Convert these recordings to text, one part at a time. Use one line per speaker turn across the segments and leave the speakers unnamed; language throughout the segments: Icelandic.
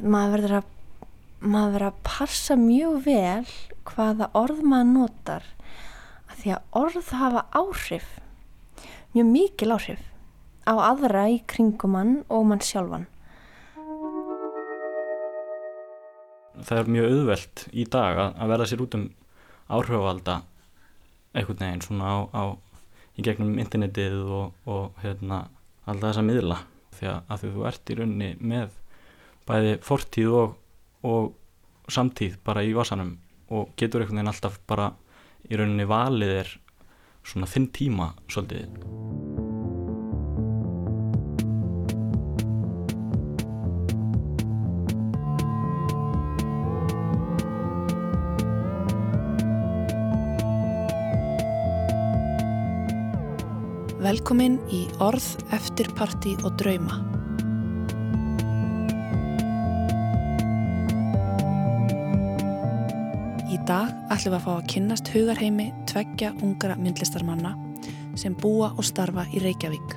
maður verður að maður verður að passa mjög vel hvaða orð maður notar af því að orð hafa áhrif mjög mikil áhrif á aðra í kringum mann og mann sjálfan.
Það er mjög auðvelt í dag að, að verða sér út um áhrifvalda einhvern veginn svona á, á í gegnum internetið og, og hérna alltaf þessa miðla. Því að, að því þú ert í rauninni með bæði fortíð og, og samtíð bara í vasanum og getur einhvern veginn alltaf bara í rauninni valið er svona þinn tíma svolítið
Velkomin í Orð, Eftirparti og Drauma. Dag ætlum við að fá að kynnast hugarheimi tveggja ungra myndlistarmanna sem búa og starfa í Reykjavík.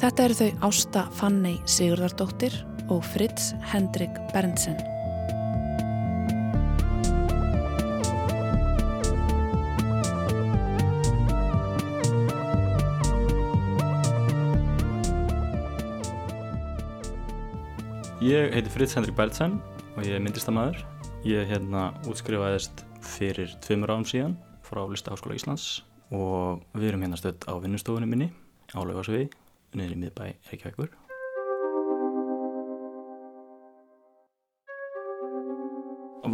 Þetta eru þau Ásta Fanney Sigurðardóttir og Fritz Hendrik Berntsen.
Ég heiti Fritz Hendrik Berntsen og ég er myndlistamæður. Ég hérna útskrifaðist fyrir tveimur án síðan frá Listaháskóla Íslands og við erum hérna stödd á vinnustofunum minni á Laugarsvegi, niður í miðbæ Reykjavíkur.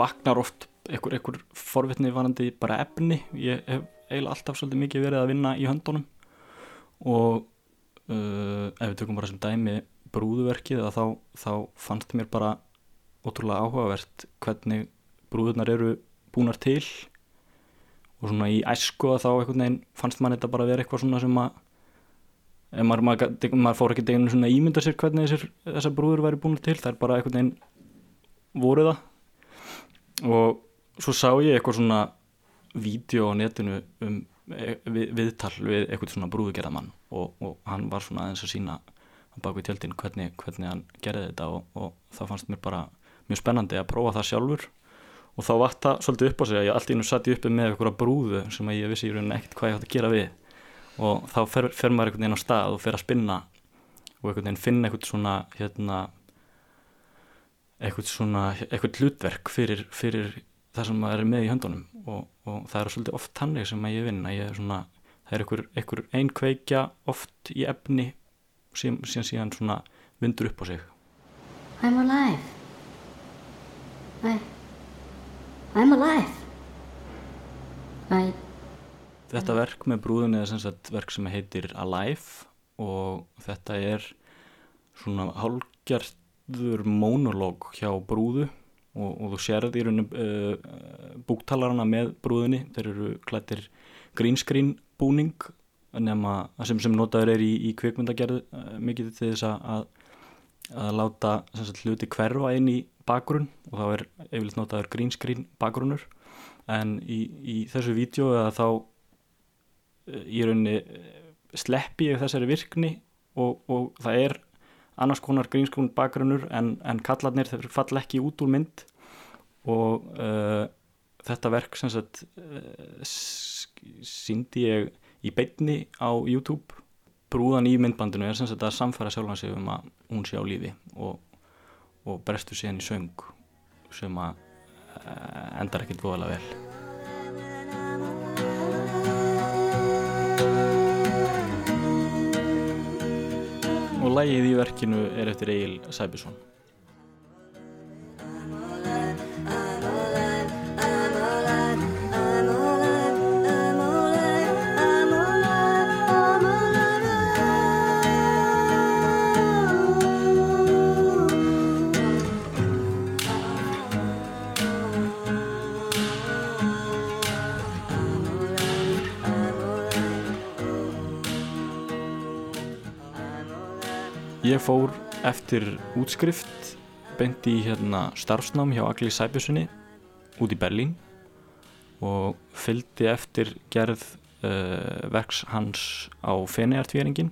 Vaknar oft einhver, einhver forvitni varandi bara efni. Ég hef eiginlega alltaf svolítið mikið verið að vinna í höndunum og uh, ef við tökum bara sem dæmi brúðuverkið þá, þá fannst mér bara ótrúlega áhugavert hvernig brúðurnar eru búnar til og svona í æsku þá einhvern veginn fannst mann þetta bara að vera eitthvað svona sem að maður, maður, maður fór ekki deginu svona ímynda sér hvernig þessar, þessar brúður væri búnar til það er bara einhvern veginn voru það. Og svo sá ég eitthvað svona vídeo á netinu um við, viðtal við eitthvað svona brúðugerðamann og, og hann var svona aðeins að sína bak við tjöldin hvernig, hvernig hann gerði þetta og, og það fannst mér bara mjög spennandi að prófa það sjálfur og þá vart það svolítið upp á sig að ég allt í nú satt ég uppi með einhverja brúðu sem ég vissi í rauninni ekkert hvað ég hætti að gera við. Og þá fer, fer maður einhvern veginn á stað og fer að spinna og einhvern veginn finna einhvern svona hérna einhvern svona, einhvern hlutverk fyrir, fyrir það sem maður er með í höndunum. Og, og það er svolítið oft tannig sem ég vinn að ég er svona, það er einhver, einhver einkveikja oft í efni sem síðan svona vindur upp á sig.
I'm alive. I, I'm alive. I,
Þetta verk með brúðunni er sem sagt verk sem heitir Alive og þetta er svona hálgerður mónológ hjá brúðu og, og þú sérð í rauninu uh, búktalarana með brúðunni. Þeir eru klættir green screen búning nema sem, sem notaður er í, í kvikmyndagerð uh, mikið til þess að, að láta sagt, hluti hverfa inn í bakgrunn og þá er yfirleitt notaður green screen bakgrunnur. En í, í þessu vídeo eða þá uh, í rauninni sleppi ég þessari virkni og, og það er annars konar green screen bakgrunnur en, en kallarnir þeir falla ekki út úr mynd. Og uh, þetta verk sem sagt síndi ég í beinni á YouTube. Brúðan í myndbandinu er sem sagt að samfæra sjálfan sig um að hún sé á lífi og, og brestur síðan í söng sem að uh, endar ekkert voðalega vel. Og lægið í verkinu er eftir Egil Sæbjörnsson Ég fór eftir útskrift beint í hérna starfsnám hjá Agli Sæbjörnssoni út í Berlín og fylgdi eftir gerð uh, verks hans á Feneyartvíringin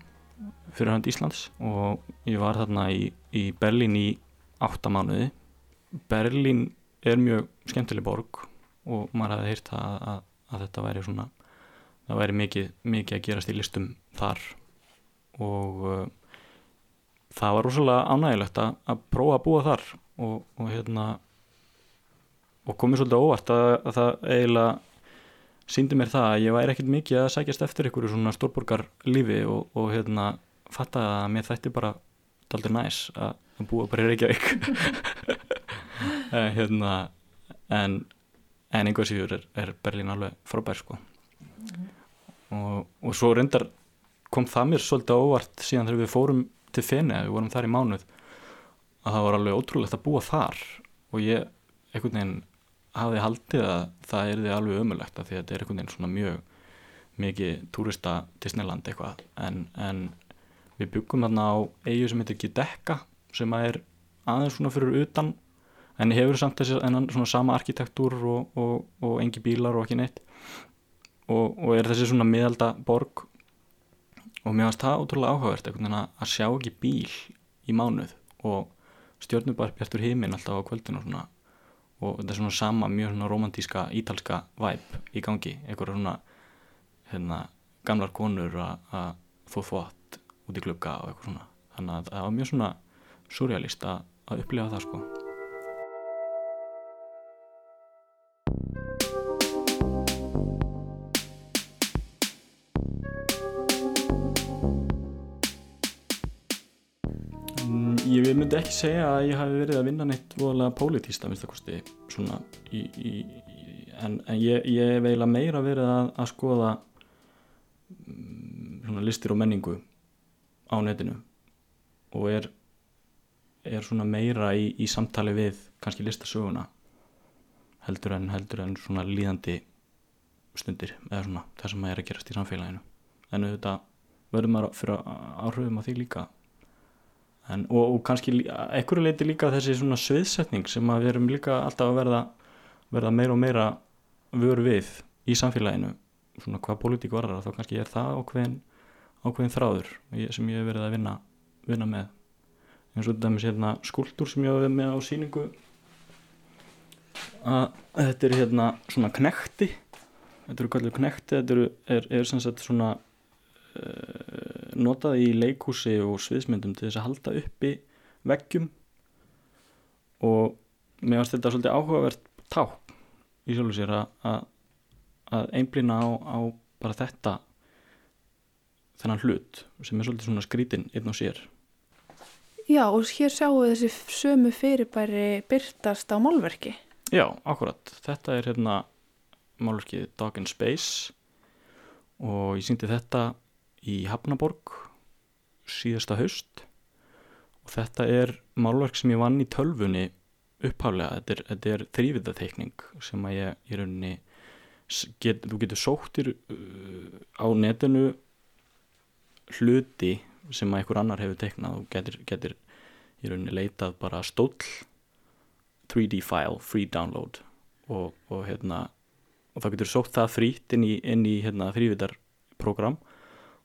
fyrir hand Íslands og ég var þarna í, í Berlín í átta mánuði. Berlín er mjög skemmtileg borg og maður hefði heyrt að, að, að þetta væri svona það væri mikið, mikið að gerast í listum þar og uh, það var rosalega ánægilegt að, að prófa að búa þar og, og hérna og komið svolítið óvart að, að það eiginlega síndi mér það að ég væri ekkert mikið að sækjast eftir ykkur svona stórborgar lífi og, og hérna fatta að mér þætti bara daldur næs að, að búa bara í Reykjavík. Hérna en, en einhver síður er, er Berlín alveg frábær sko. Og, og svo reyndar kom það mér svolítið óvart síðan þegar við fórum til Fene, við vorum þar í mánuð að það var alveg ótrúlegt að búa þar. Og ég einhvern veginn hafði haldið að það er því alveg ömulegt að því að þetta er einhvern veginn svona mjög mikið túrista Disneyland eitthvað. En, en við byggum þarna á eigu sem heitir Gidekka sem er aðeins svona fyrir utan en hefur samt þessi svona sama arkitektúr og, og, og engi bílar og ekki neitt. Og, og er þessi svona miðalda borg og mér finnst það ótrúlega áhugavert að sjá ekki bíl í mánuð. Og stjórnubarbjartur heiminn alltaf á kvöldinu og svona og þetta er svona sama mjög svona romantíska ítalska væp í gangi. Einhverja svona hérna, gamlar konur að þó þvott út í klukka og eitthvað svona. Þannig að það var mjög svona surrealist að upplifa það sko myndi ekki segja að ég hafi verið að vinna neitt voðalega pólitísta kosti svona í, í, en, en ég, ég hef eiginlega meira verið að, að skoða mm, svona listir og menningu á netinu og er, er meira í, í samtali við kannski listasöguna heldur en heldur en líðandi stundir eða svona það sem er að gerast í samfélaginu. En auðvitað verður maður fyrir áhrifum á því líka En, og, og kannski ekkur leiti líka þessi svona sviðsetning sem við erum líka alltaf að verða, verða meira og meira vör við í samfélaginu. Svona hvað politík varðar þá kannski er það ákveðin, ákveðin þráður sem ég hef verið að vinna, vinna með. Eins og þetta með sérna skuldur sem ég hef verið með á síningu að þetta er hérna svona knekti. Þetta eru kallið knekti þetta eru, er, er sem sagt svona uh, notað í leikúsi og sviðsmyndum til þess að halda uppi veggjum. Og mér finnst þetta svolítið áhugavert ták í sjálfu sér að að einblýna á, á bara þetta þennan hlut sem er svolítið svona skrítin einn og sér.
Já og hér sjáum við þessi sömu fyrirbæri byrtast á málverki.
Já, akkurat, þetta er hérna málverkið Dog in Space. Og ég syngdi þetta í Hafnaborg síðasta haust. Og þetta er málverk sem ég vann í tölfunni upphálega, þetta er, þetta er þrýviðateikning sem að ég í rauninni get, þú getur sóttir uh, á netinu hluti sem að einhver annar hefur teiknað og getur, getur í rauninni leitað bara stóll 3D file, free download. Og, og hérna og þá getur sótt það frýtt inn í, í hérna, þrýviðarprogram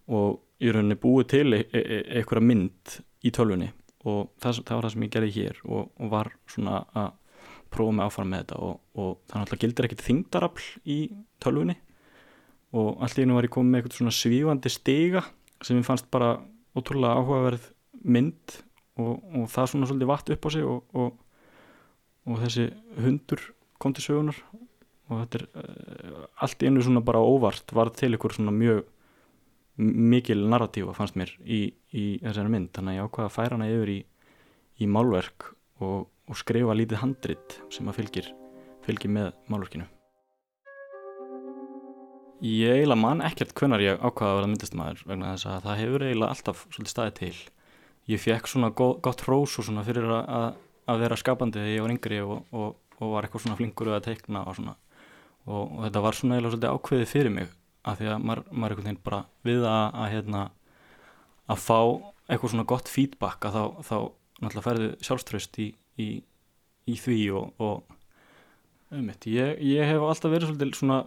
og í rauninni búið til e e e einhverja mynd í tölvunni. Og það, það var það sem ég gerði hér og, og var svona að prófa mig áfram með þetta. Og, og það náttúrulega gildir ekkit þingdarafl í tölvunni. Og allt í hennu var ég komið með eitthvað svona svífandi stiga sem ég fannst bara ótrúlega áhugaverð mynd. Og, og það svona svolítið vatt upp á sig og þessi hundur kom til sögunar og þetta er uh, allt í hennu svona bara óvart var til ykkur svona mjög mikil narratífa fannst mér í, í þessari mynd. Þannig að ég ákvaða að færa hana yfir í, í málverk og, og skrifa lítið handrit sem að fylgir, fylgir með málverkinu. Ég eiginlega man ekkert hvernar ég ákvaða að vera myndistamæður vegna þess að það hefur eiginlega alltaf svolítið staðið til. Ég fekk svona gott, gott rós og svona fyrir að, að vera skapandi þegar ég var yngri og, og, og var eitthvað svona flinkur að teikna og svona. Og þetta var svona eiginlega svolítið ákveðið fyrir mig af því að maður, maður er einhvern veginn bara við að, að, hérna, að fá eitthvað svona gott feedback að þá, þá náttúrulega færðu sjálfströst í, í, í því og, og um mitt, ég, ég hef alltaf verið svolítið svona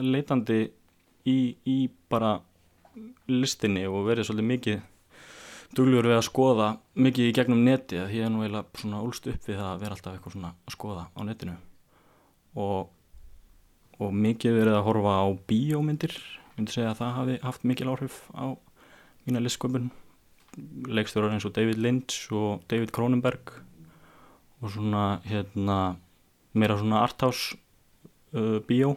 leitandi í, í bara listinni og verið svolítið mikið duglegur við að skoða mikið í gegnum neti að ég er nú eiginlega svona úlst upp við að vera alltaf eitthvað svona að skoða á netinu. Og, og mikið verið að horfa á bíómyndir. Ég myndi segja að það hafi haft mikil áhrif á mína listsköpun. Leikstjórar eins og David Lynch og David Cronenberg og svona hérna meira svona arthouse uh, bíó.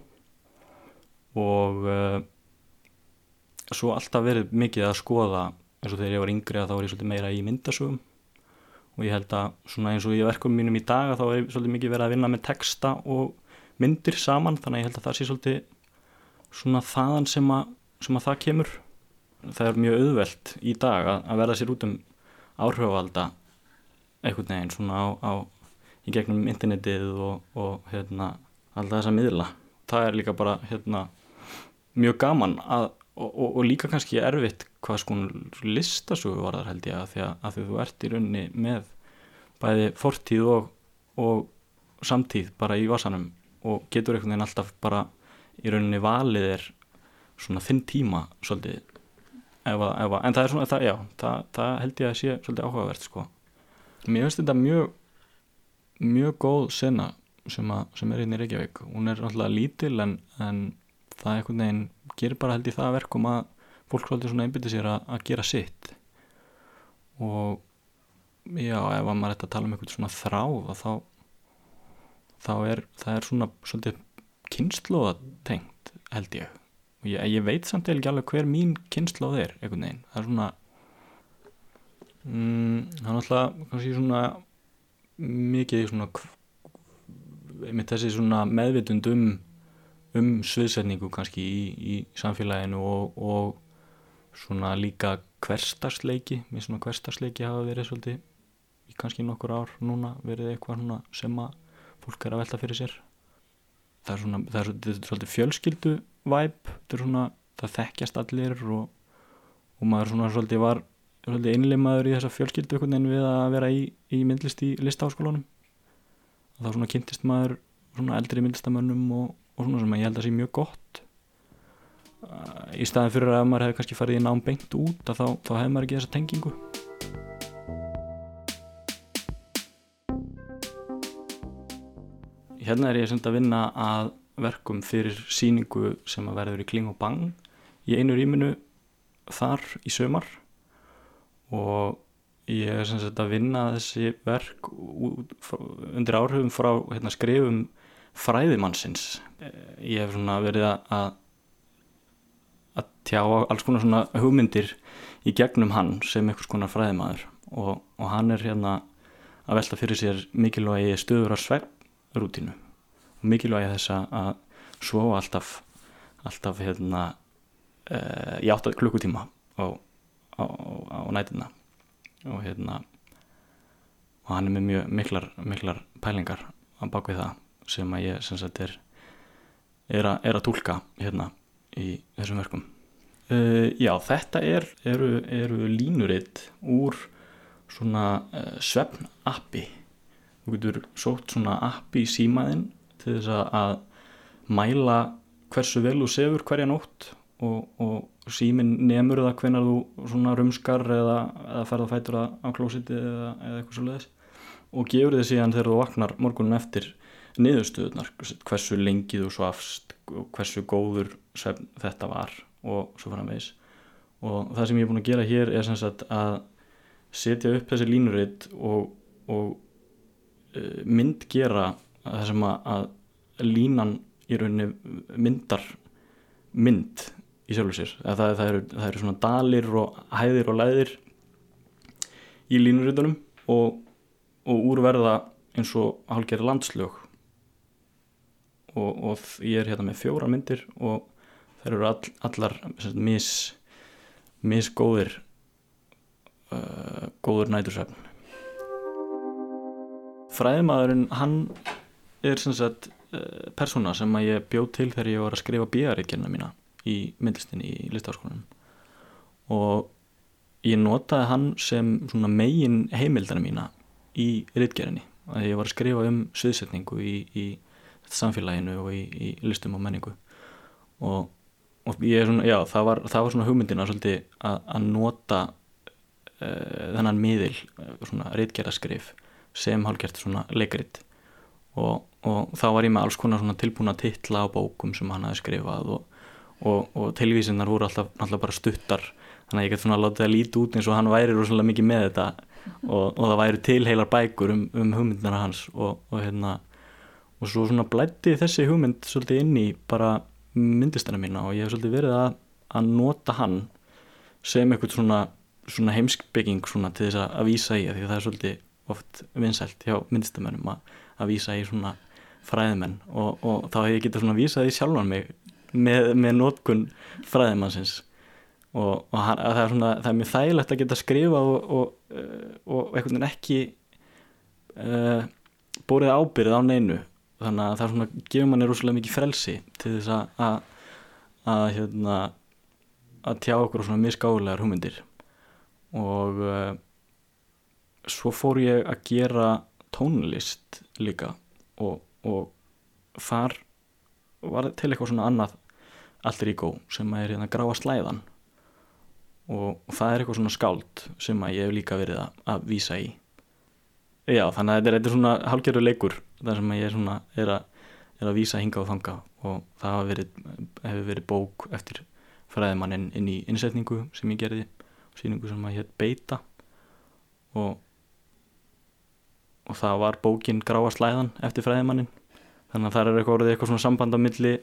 Og uh, svo alltaf verið mikið að skoða eins og þegar ég var yngri að þá var ég svolítið meira í myndasögum. Og ég held að svona eins og í verkum mínum í dag þá er ég svolítið mikið verið að vinna með texta og myndir saman þannig að ég held að það sé svolítið svona þaðan sem að, sem að það kemur. Það er mjög auðvelt í dag að, að verða sér út um áhrifvalda einhvern veginn svona á, á í gegnum internetið og, og hérna alltaf þessa miðla. Það er líka bara hérna mjög gaman að og, og, og líka kannski erfitt hvað sko listasögu var þar held ég að því að, að því þú ert í rauninni með bæði fortíð og samtíð bara í vasanum og getur einhvern veginn alltaf bara í rauninni valið er svona þinn tíma svolítið. Ef að, ef að, en það er svona, það, já, það, það held ég að sé svolítið áhugavert sko. Mér finnst þetta mjög mjög góð sena sem, að, sem er hérna í Reykjavík. Hún er alltaf lítil en, en það er einhvern veginn gerir bara held í það verkum að fólk svolítið svona einbyrði sér að, að gera sitt. Og já, ef maður ætti að tala um eitthvað svona þráð þá þá er það er svona svolítið kynnslóðatengt held ég. Og ég, ég veit samt eða ekki alveg hver mín kynnslóð er einhvern veginn, það er svona mm, það er alltaf kannski svona mikið svona með þessi svona meðvitund um um sviðsetningu kannski í, í samfélaginu og, og svona líka hverstarsleiki mér svona hverstarsleiki hafa verið svolítið kannski nokkur ár núna verið eitthvað sem að fólk er að velta fyrir sér. Það er svona, það er svolítið, fjölskyldu væp, það er svona það þekkjast allir og, og maður svona svolítið var svolítið einlimaður í þessa fjölskyldu veginn við að vera í, í myndlist í listaháskólanum. Þá svona kynntist maður svona eldri myndlistamönnum og, og svona sem ég held að sé mjög gott. Í staðin fyrir að maður hefði kannski farið í nám beint út þá, þá hefði maður ekki þessa tengingu Hérna er ég sem að vinna að verkum fyrir síningu sem að verður í Kling og Bang í einu rýminu þar í sömar og ég er sem sagt að vinna þessi verk undir áhrifum frá hérna, skrifum fræðimannsins. Ég hef svona verið að að tjá alls konar svona hugmyndir í gegnum hann sem einhvers konar fræðimaður. Og, og hann er hérna að velta fyrir sér mikilvægi stöður á svefnrútinu og mikilvægi þess að svo alltaf alltaf hérna e, í 8 klukkutíma á, á, á nætina og hérna og hann er með mjög miklar, miklar pælingar á bakvið það sem að ég sem sagt er er, a, er að tólka hérna í þessum verkum. Uh, Já, þetta er, eru, eru línuritt úr svona uh, svefn appi þú getur sótt svona appi í símaðinn til þess að mæla hversu vel þú sefur hverja nótt og, og símin nemur það hvenar þú svona rumskar eða, eða ferða fætur á klósiti eða, eða eitthvað svo leiðis og gefur þið síðan þegar þú vaknar morgunin eftir niðurstöðunar hversu lengi þú svafst hversu góður þetta var og svo framvegs og það sem ég er búin að gera hér er sem sagt að setja upp þessi línuritt og, og uh, mynd gera það sem að, línan í rauninni myndar mynd í sjálfur sér. Það, það, eru, það eru svona dalir og hæðir og læðir í línurittunum og, og úrverða eins og hálfgerði landslög. Og, og ég er hérna með fjóra myndir og þær eru all, allar sagt, mis misgóðir uh, góður nætursefn fræðimaðurinn hann er sem sagt uh, persóna sem að ég bjóð til þegar ég var að skrifa bíaríkjana mína í myndlistinni í listafaskólanum og ég notaði hann sem megin heimildana mína í rittgerinni að ég var að skrifa um sviðsetningu í, í samfélaginu og í, í listum og menningu. Og, og ég er svona, já, það var, það var svona hugmyndina svolítið að, að nota uh, þennan miðil uh, svona reitgeraskrif sem hálfgert svona leikrit. Og, og þá var ég með alls konar svona tilbúna titla á bókum sem hann hafi skrifað og, og, og tilvísinnar voru alltaf, alltaf bara stuttar. Þannig að ég gæti svona að láta það líti út eins og hann væri rosalega mikið með þetta og, og það væri til heilar bækur um, um hugmyndina hans og hérna og svo svona blætti þessi hugmynd svolítið inn í bara myndistana mína og ég hef svolítið verið að, að nota hann sem eitthvað svona, svona heimskbygging svona til þess að, að vísa í því það er svolítið oft vinsælt hjá myndistamennum að, að vísa í svona fræðimenn og, og þá hef ég getið svona vísað í sjálfan mig með, með nótkun fræðimannsins. Og, og hann, það, er svona, það er mjög þægilegt að geta skrifa og, og, og einhvern veginn ekki uh, bórið ábyrðið á neinu. Þannig að það er svona, gefur manni rúslega mikið frelsi til þess að að, að hérna að tjá okkur svona misgálegar hugmyndir. Og uh, svo fór ég að gera tónlist líka og, og þar var til eitthvað svona annað allir í gó sem er hérna gráa slæðan. Og, og það er eitthvað svona skáld sem að ég hef líka verið að, að vísa í. Já þannig að þetta er, er svona hálfgerður leikur þar sem ég er svona er að, er að vísa hinga og þanga og það verið, hefur verið bók eftir fræðimannin inn í innsetningu sem ég gerði síningu sem að hétt Beita og og það var bókin Gráa slæðan eftir fræðimannin þannig að það er eitthvað orðið eitthvað svona samband á milli,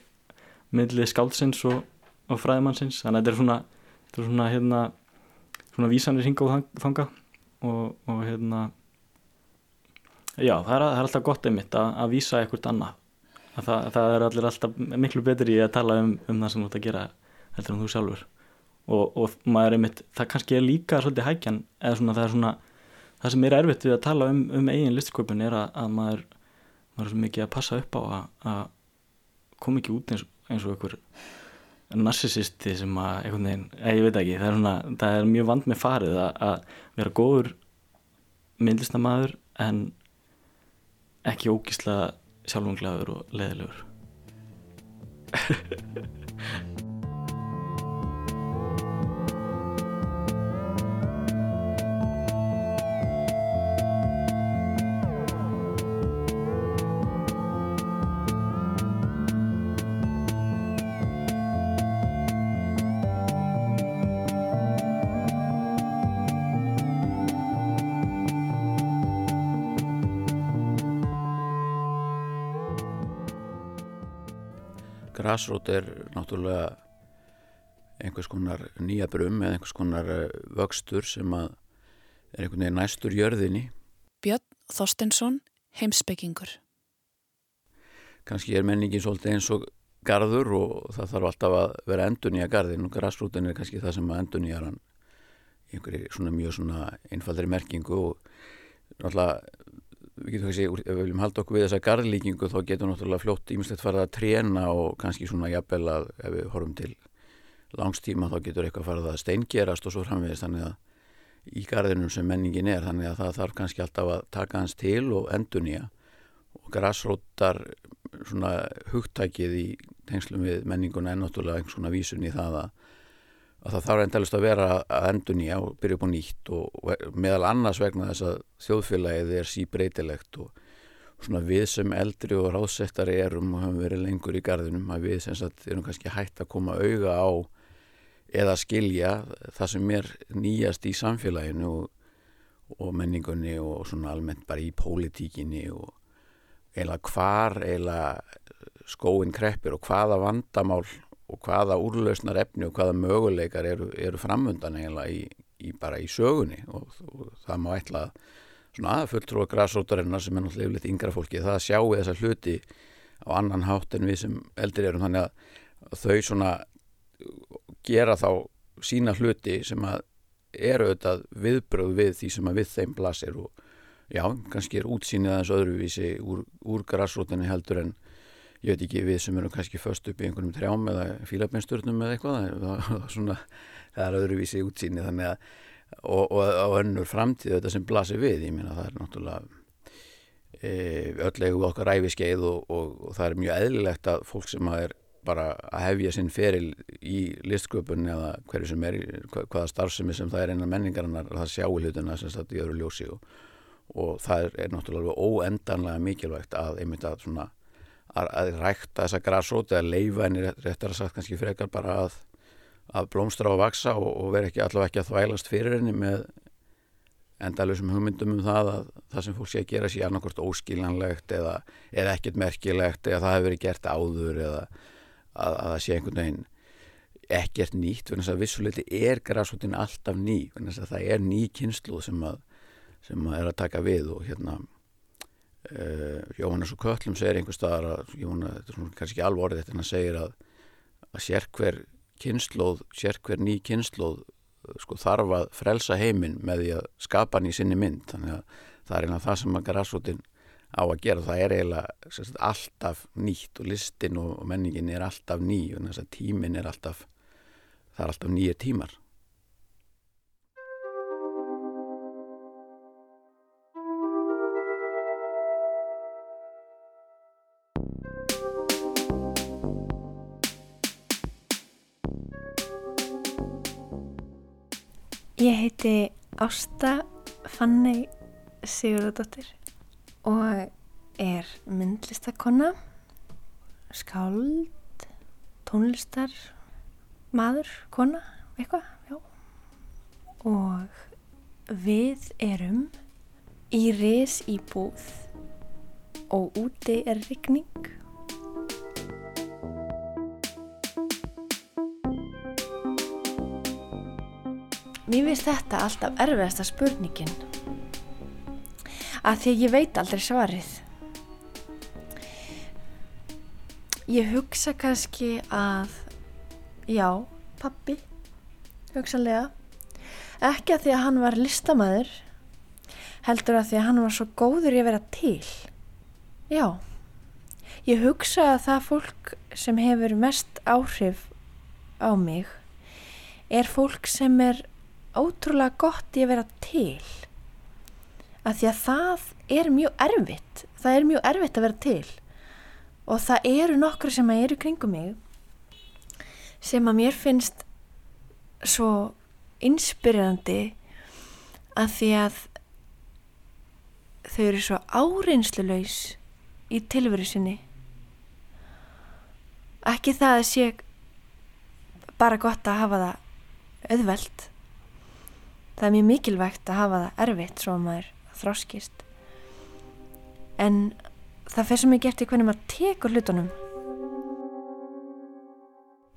milli skáldsins og, og fræðimannsins. Þannig að þetta er svona, þetta er svona hérna svona vísanir hinga og þanga og, og hérna já það er, það er alltaf gott einmitt að, að vísa eitthvað annað. Það, það er allir alltaf miklu betri í að tala um, um það sem þú ætti að gera heldur en þú sjálfur. Og, og maður einmitt, það kannski er líka svolítið hækjan eða svona það er svona það sem er erfitt við að tala um, um eigin listsköpun er að, að maður maður er svo mikið að passa upp á að, að koma ekki út eins, eins og einhver narsisisti sem að einhvern veginn, ég veit ekki það er, svona, það er mjög vand með farið að, vera góður myndlistamæður en ekki ógísla sjálfunglaður og leðilegur
Grassroot er náttúrulega einhvers konar nýja brum eða einhvers konar eh, vöxtur sem að er einhvern veginn næstur jörðinni.
Björn Þorstensson, heimsbyggingur.
Kanski er menningin svolítið eins og garður og það þarf alltaf að vera endun í að garðin og grassrootin er kannski það sem að endun í hann í einhverju svona mjög svona einfaldri merkingu og náttúrulega við getum kannski, ef við viljum halda okkur við þessa garðlíkingu þá getum náttúrulega fljótt ímislegt farið að tréna og kannski svona jafnvel að ef við horfum til langstíma þá getur eitthvað farið að steingerast og svo framvegist þannig að í garðinum sem menningin er þannig að það þarf kannski alltaf að taka hans til og endunja og græsrótar svona hugtækið í tengslum við menninguna er náttúrulega einhvers svona vísun í það að að það þarf endalist að vera að endur nýja og byrja upp á nýtt og meðal annars vegna þess að þjóðfélagið er síbreytilegt og svona við sem eldri og ráðsettari erum og höfum verið lengur í gardinum að við sem sagt erum kannski hægt að koma auga á eða skilja það sem er nýjast í samfélaginu og, og menningunni og svona almennt bara í pólitíkinni og eila hvar eila skóin kreppir og hvaða vandamál og hvaða úrlausnar efni og hvaða möguleikar eru, eru framöndan eiginlega í, í bara í sögunni. Og, og það má ætla að svona fulltrúa græsrótarinnar sem er náttúrulega yfirleitt yngra fólki það sjáu þessa hluti á annan hátt en við sem eldri erum. Þannig að þau svona gera þá sína hluti sem að eru auðvitað viðbröð við því sem að við þeim blasir og já, kannski er útsýnið aðeins öðruvísi úr, úr græsrótinni heldur en ég veit ekki við sem erum kannski först upp í einhvernum trjám eða fílabennsturnum eða eitthvað það, svona, það er öðruvísi útsýni að og, og, og önnur framtíð þetta sem blasir við ég minna það er náttúrulega e, öll eigu okkar ræfiskeið og, og það er mjög eðlilegt að fólk sem að er bara að hefja sinn feril í listsköpun eða hverju sem er, hva, hvaða starfsemi sem það er einan menningarinnar að það sjáu hlutuna sem þetta í öðru ljósi og það er, er náttúrulega óendanlega mikilvægt að einmitt að svona að, rækta þessa græsrót eða leifa henni réttar að sagt kannski frekar bara að, að blómstra og vaksa og, og vera ekki allavega ekki að þvælast fyrir henni með endalusum hugmyndum um það að það sem fólk sé að gera sé annarkort óskiljanlegt eða, eða ekkert merkilegt eða það hefur verið gert áður eða að, að það sé einhvern veginn ekkert nýtt, þannig að vissuleiti er græsvotin alltaf ný, þannig að það er ný kynsluð sem að, sem að er að taka við og hérna uh, Jóhannes og Köllum segir einhver staðar að, Jóhannes, þetta er svona kannski ekki alveg orðið þetta en hann segir að, að sérkver kynsluð, sérkver ný kynsluð sko þarf að frelsa heiminn með því að skapa hann í sinni mynd. Þannig að það er einlega það sem að græsvotin á að gera. Það er eiginlega sagt, alltaf nýtt og listin og menningin er alltaf ný og þess að tímin er alltaf það er alltaf nýja tímar
Ég heiti Ásta Fanney Sigurðardóttir og er myndlistakonna, skáld, tónlistar, maður, kona, eitthvað, já. Og við erum í ris í búð og úti er rigning. Mér finnst þetta alltaf erfiðasta spurningin að því ég veit aldrei svarið. Ég hugsa kannski að já, pappi, hugsanlega, ekki að því að hann var listamæður, heldur að því að hann var svo góður í að vera til. Já, ég hugsa að það fólk sem hefur mest áhrif á mig er fólk sem er ótrúlega gott í að vera til. Að því að það er mjög erfitt það er mjög erfitt að vera til. Og það eru nokkru sem eru kringum mig sem að mér finnst svo inspirerandi að því að þau eru svo áreinslulegs í tilveru sinni. Ekki það að sé bara gott að hafa það auðvelt. Það er mjög mikilvægt að hafa það erfitt svo að maður þróskist en það fer svo mikið eftir hvernig maður tekur hlutunum.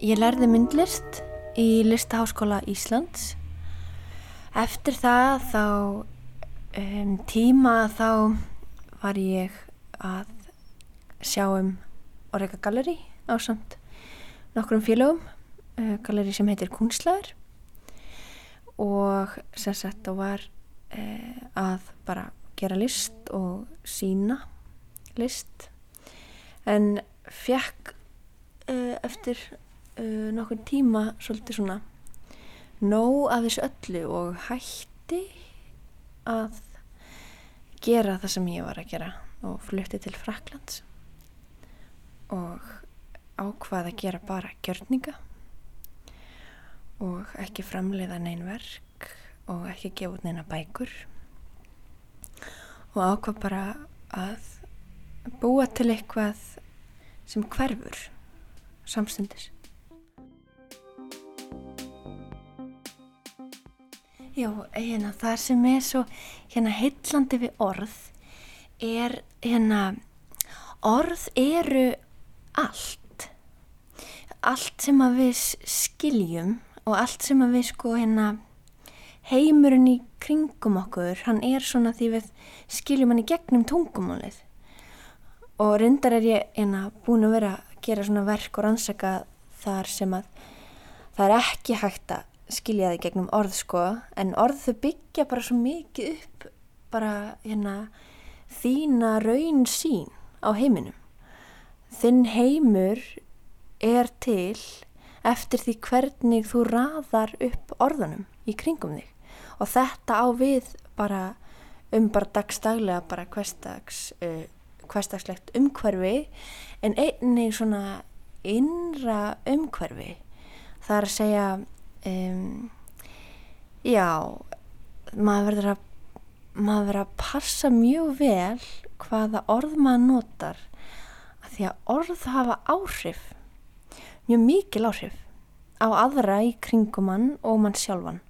Ég lærði myndlist í Listaháskóla Íslands. Eftir það þá um, tíma þá var ég að sjá um Orega Gallery á samt nokkrum félögum uh, galleri sem heitir Kunstlæður og sem sagt og var uh, að bara gera list og sína list. En fekk uh, eftir uh, nokkur tíma svolítið svona nóg af þessu öllu og hætti að gera það sem ég var að gera og flutti til Fraklands og ákvaði að gera bara gjörninga og ekki framleiða neyn verk og ekki gefa út neina bækur og ákvað bara að búa til eitthvað sem hverfur samstundis. Já, hérna það sem er svo hérna heillandi við orð er hérna orð eru allt. Allt sem að við skiljum og allt sem að við sko hérna heimurinn í kringum okkur hann er svona því við skiljum hann í gegnum tungumálið. Og reyndar er ég hérna búin að vera að gera svona verk og rannsaka þar sem að það er ekki hægt að skilja í gegnum orð sko en orð þau byggja bara svo mikið upp bara hérna þína raun sín á heiminum þinn heimur er til eftir því hvernig þú raðar upp orðunum í kringum þig. Og þetta á við bara um bara dagstaglega bara hverstags uh, hverstagslegt umhverfi en einnig svona innra umhverfi. Það er að segja um, já maður verður að maður verður að passa mjög vel hvaða orð maður notar því að orð hafa áhrif mjög mikil áhrif á aðra í kringum mann og mann sjálfan.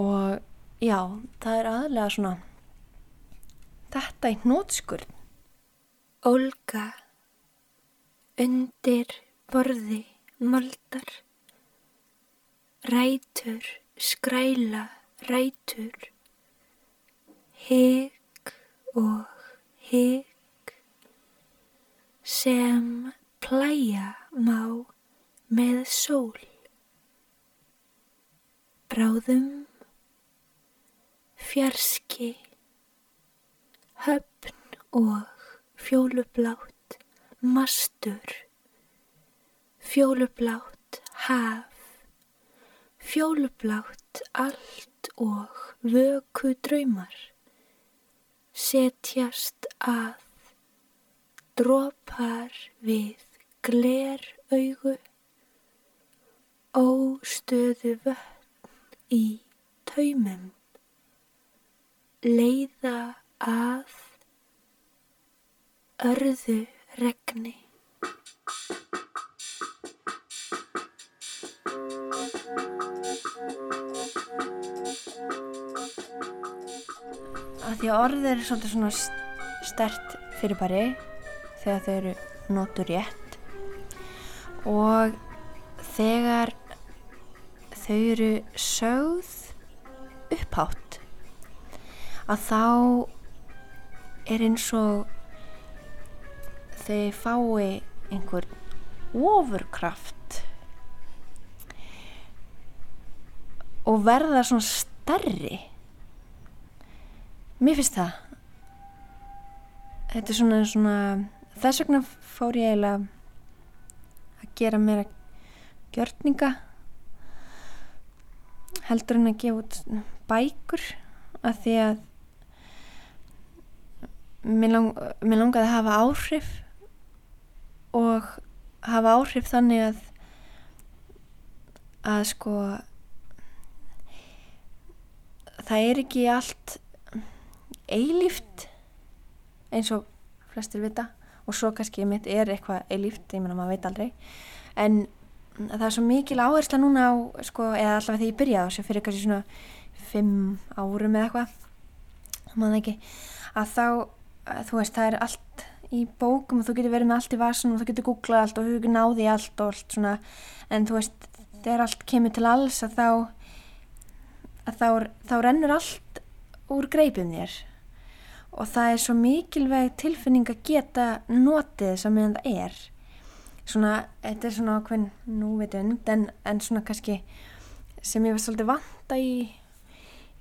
Og já, það er aðlega svona þetta í hnótskurð
Olga undir borði moldar rætur skræla rætur hygg og hygg sem plæja má með sól. Bráðum fjarski höfn og fjólublátt mastur fjólublátt haf fjólublátt allt og vöku draumar setjast að dropar við gler augu óstöðu vötn í taumum. Leiða að örðu regni.
Að því að orðið er svolítið svona stert fyrirbæri þegar þau eru notur rétt. Og þegar þau eru sögð upphátt að þá er eins og þau fái einhver ofurkraft og verða svona stærri. Mér finnst það. Þetta er svona, svona þess vegna fór ég eiginlega að gera meira gjörninga heldur en að gefa út bækur að því að mér, lang, mér langaði að hafa áhrif og hafa áhrif þannig að að sko það er ekki allt eilíft eins og flestir vita og svo kannski mitt er eitthvað eilíft, ég menna maður veit aldrei. En það er svo mikil áhersla núna á sko, eða allavega þegar ég byrjaði á þessu fyrir kannski svona fimm árum eða eitthvað maður ekki að þá, að, þú veist, það er allt í bókum og þú getur verið með allt í vasun og þú getur googlað allt og þú getur náði allt og allt svona, en þú veist þegar allt kemur til alls að þá að þá, þá rennur allt úr greipum þér og það er svo mikilvæg tilfinning að geta notið þess að meðan það er. Svona, þetta er svona ákveðin núvitund en, en svona kannski sem ég var svolítið vanta í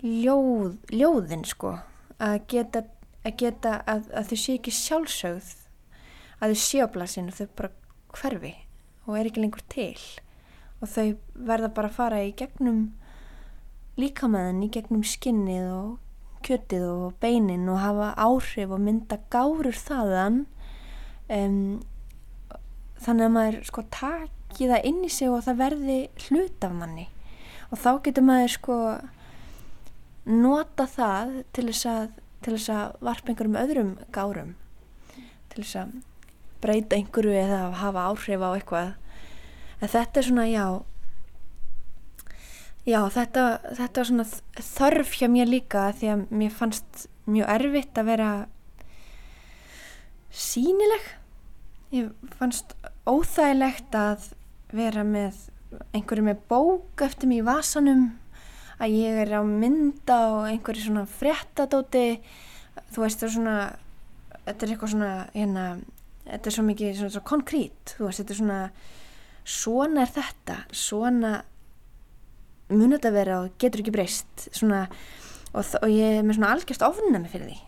ljóð, ljóðin sko. Að geta að, geta, að, að þau sé ekki sjálfsögð að þau sé á blasinu þau bara hverfi og er ekki lengur til. Og þau verða bara að fara í gegnum líkamæðin í gegnum skinnið og kjötið og beinin og hafa áhrif og mynda gárur þaðan um, þannig að maður sko taki það inn í sig og það verði hlut af manni. Og þá getur maður sko nota það til þess að, til þess að varpa einhverjum öðrum gárum. Til þess að breyta einhverju eða hafa áhrif á eitthvað. En þetta er svona já Já, þetta, þetta var svona þörf hjá mér líka því að mér fannst mjög erfitt að vera sínileg. Ég fannst óþægilegt að vera með einhverju með bók eftir mig í vasanum, að ég er á mynda og einhverju svona fréttadóti, þú veist það er svona, þetta er eitthvað svona, hérna, þetta er svo mikið svona, svona konkrét, þú veist þetta er svona, svona er þetta, svona mun þetta vera og getur ekki breyst svona, og, og ég er með svona algjörst ofnami fyrir því.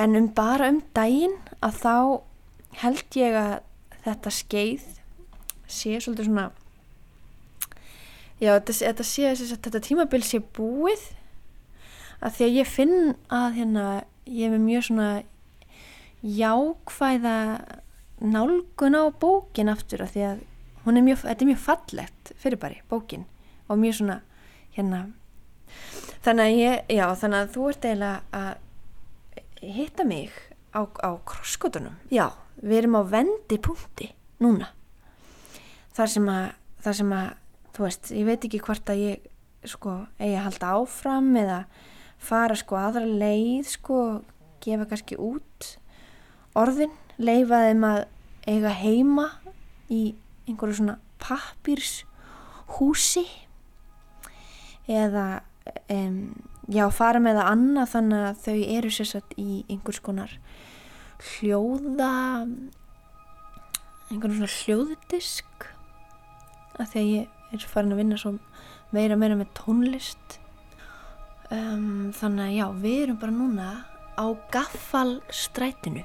En um bara um daginn að þá held ég að þetta skeið sé svolítið svona já þetta, þetta sé að þetta tímabil sé búið. Að því að ég finn að hérna ég er með mjög svona jákvæða nálgun á bókin aftur af því að er mjög, þetta er mjög fallegt fyrir bari, bókin og mjög svona hérna þannig að ég, já, þannig að þú ert eiginlega að hitta mig á, á krosskotunum já, við erum á vendipunkti núna. Þar sem að, þar sem að þú veist, ég veit ekki hvort að ég sko, eigi að halda áfram eða fara sko aðra leið sko, gefa kannski út orðin, leifa þeim að eiga heima í einhverju svona pappirs húsi eða um, já, fara með það annað þannig að þau eru sérsagt í einhvers konar hljóða einhvern svona hljóðdisk að því að ég er farin að vinna svo meira meira með tónlist. Um, þannig að já, við erum bara núna á gaffalstrætinu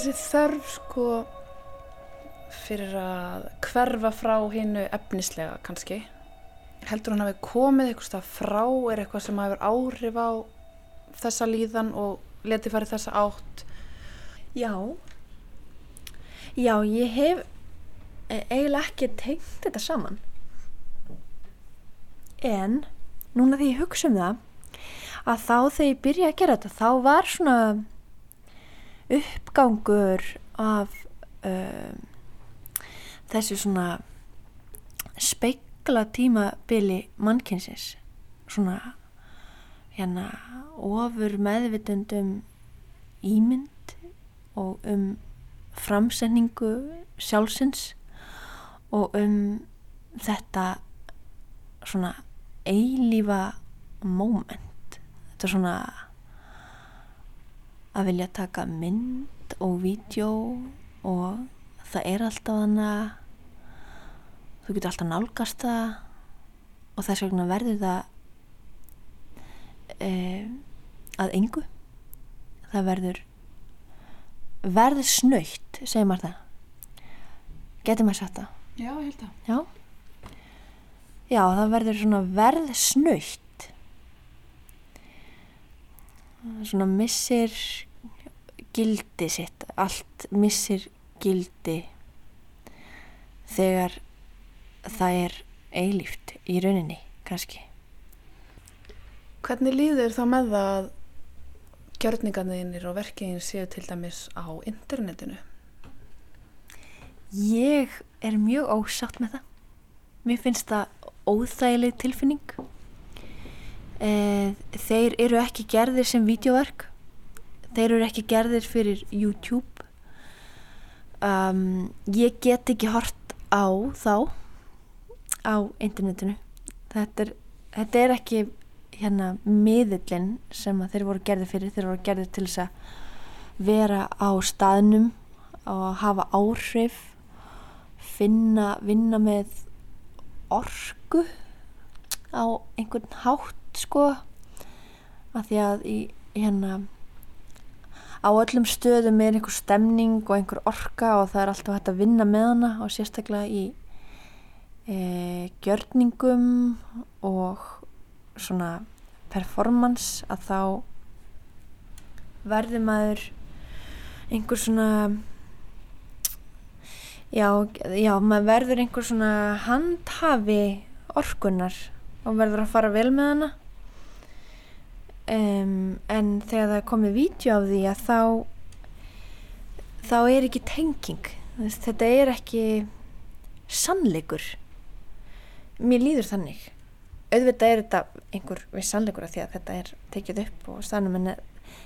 þessi þörf sko fyrir að hverfa frá hinnu efnislega kannski. Heldur hann hafi komið eitthvað frá er eitthvað sem hefur áhrif á þessa líðan og leti farið þessa átt?
Já. Já, ég hef e- eiginlega ekki tengt þetta saman. En núna þegar ég hugsa um það að þá þegar ég byrja að gera þetta þá var svona uppgangur af um, þessu svona speikla tímabili mannkynsins. Svona hérna ofur meðvitundum ímynd og um framsetningu sjálfsins og um þetta svona eilífa moment. Þetta svona að vilja taka mynd og vídeo og það er alltaf hana þú getur alltaf nálgast það og þess vegna verður það eh, að engu. Það verður verður snöytt, segir maður það. Getur maður sagt það?
Já,
já. Já, það verður svona verð snöytt svona missir gildi sitt allt missir gildi þegar það er eilíft í rauninni kannski
Hvernig líður þá með það að gjörningarnir og verkiðin séu til dæmis á internetinu?
Ég er mjög ósátt með það. Mér finnst það óþægileg tilfinning. Eh, Þeir eru ekki gerðir sem vídeoverk. Þeir eru ekki gerðir fyrir YouTube. Um, ég get ekki hort á þá á internetinu. Þetta er, þetta er ekki hérna miðillin sem þeir voru gerðir fyrir. Þeir voru gerðir til þess að vera á staðnum og hafa áhrif finna, vinna með orku á einhvern hátt sko af því að í hérna á öllum stöðum er einhver stemning og einhver orka og það er alltaf hægt að vinna með hana og sérstaklega í e, gjörningum og svona performance að þá verður maður einhver svona já, já, maður verður einhver svona handhafi orkunar og verður að fara vel með hana um, en þegar það komið vídeo af því að þá þá er ekki tenging. Þetta er ekki sannleikur. Mér líður þannig. Auðvitað er þetta einhver við sannleikur af því að þetta er tekið upp og stannum en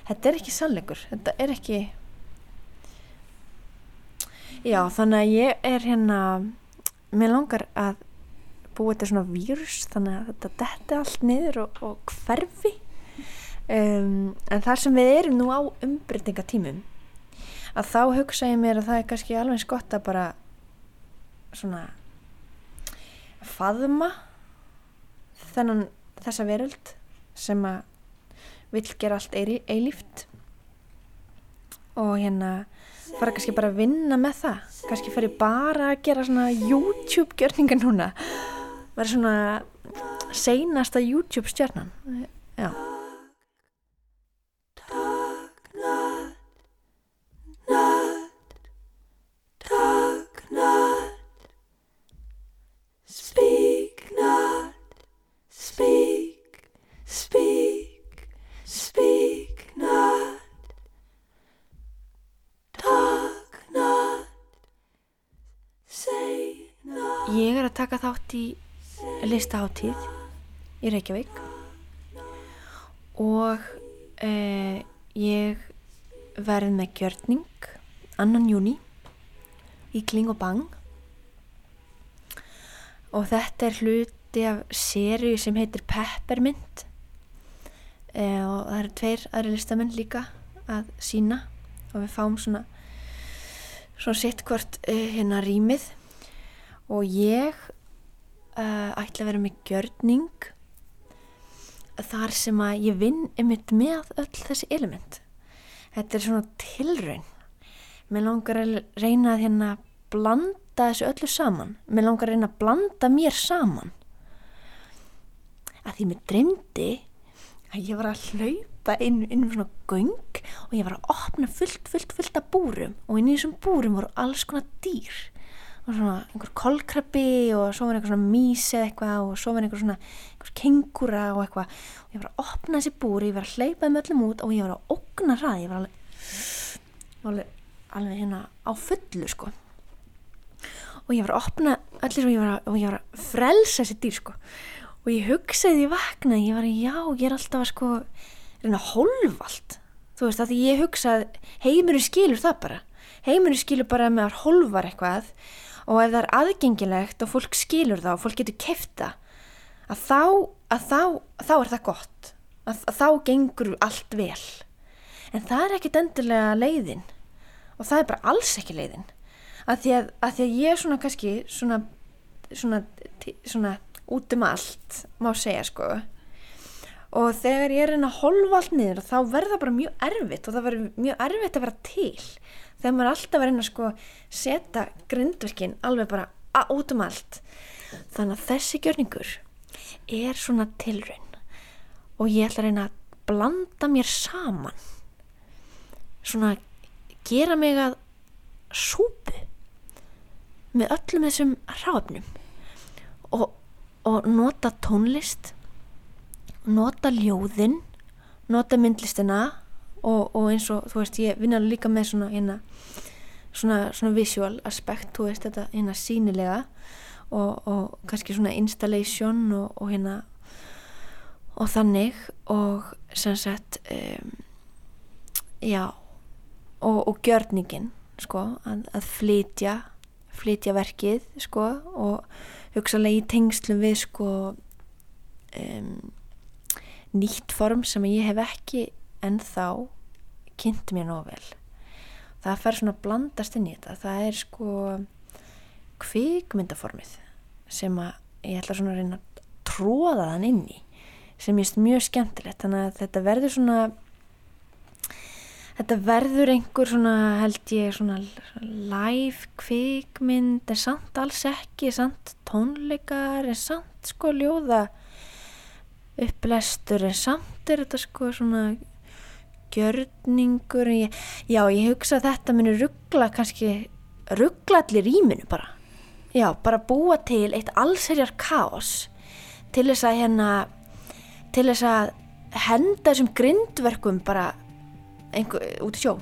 þetta er ekki sannleikur. Þetta er ekki já þannig að ég er hérna mér langar að búa þetta svona vírus þannig að þetta detti allt niður og, og hverfi um, en þar sem við erum nú á umbreytingatímum að þá hugsa ég mér að það er kannski alveg eins gott að bara svona faðma þennan þessa veröld sem að vill gera allt eilíft og hérna fara kannski bara að vinna með það. Kannski fara ég bara að gera svona YouTube gjörninga núna. Vera svona seinasta YouTube stjörnan já að taka þátt í listaháttíð í Reykjavík. Og eh, ég verð með gjörning annan júni í Kling og Bang. Og þetta er hluti af sériu sem heitir Peppermint. Eh, og það eru tveir aðri listamenn líka að sína og við fáum svona svona sitt hvort eh, hérna rýmið og ég uh, ætla að vera með gjörning þar sem að ég vinn einmitt með öll þessi element. Þetta er svona tilraun. Mér langar að reyna að hérna blanda þessu öllu saman. Mér langar að reyna að blanda mér saman. Að því mér dreymdi að ég var að hlaupa inn, inn um svona göng og ég var að opna fullt, fullt, fullt af búrum. Og inn í þessum búrum voru alls konar dýr og svona einhver kolkrabbi og svo var einhver svona mís eða eitthvað og svo var einhver svona einhver kengura og eitthvað. Og ég var að opna þessi búri, ég var að hleypa með öllum út og ég var að ógna ræði, ég var alveg, alveg, alveg hérna á fullu sko. Og ég var að opna allir og ég var að, og ég var að frelsa þessi dýr sko. Og ég hugsaði því vakna, ég var að já, ég er alltaf að sko reyna að hólfa allt. Þú veist, að því ég hugsaði heimurinn skilur það bara. Heimurinn skilur bara að hólfar eitthvað og ef það er aðgengilegt og fólk skilur það og fólk getur kefta að þá, að þá, þá er það gott. Að, að þá gengur allt vel. En það er ekkit endilega leiðin. Og það er bara alls ekki leiðin. Að því að, að, því að ég svona kannski svona, svona, svona út um allt má segja sko. Og þegar ég er að reyna að holfa allt niður þá verður það bara mjög erfitt og það verður mjög erfitt að vera til þegar maður er alltaf að reyna að sko setja grindverkin alveg bara út um allt. Þannig að þessi gjörningur er svona tilraun. Og ég ætla að reyna að blanda mér saman. Svona gera mig að súpu með öllum þessum ráfnum og, og nota tónlist nota ljóðin nota myndlistina og, og eins og þú veist ég vinna líka með svona hérna svona, svona visual aspekt, þú veist þetta hérna sínilega og, og kannski svona installation og, og hérna og þannig og sem sagt um, já og, gjörningin sko, að, að flytja flytja verkið sko, og hugsalega í tengslum við sko um, nýtt form sem ég hef ekki ennþá kynnt mér nóg vel það fer svona að blandast inn í þetta. Það er sko kvikmyndaformið sem að ég ætla svona að reyna að tróða þann inn í sem ég er mjög skemmtilegt. Þannig að þetta verður svona þetta verður einhver svona held ég svona live kvikmynd en samt alls ekki samt tónleikar en samt sko ljóða upplestur en samt er þetta sko svona gjörningur. Ég, já ég hugsa að þetta muni ruggla kannski ruggla allir rýminu bara. Já bara búa til eitt allserjar kaos til þess að hérna til þess að henda þessum grindverkum bara einhver, út í sjó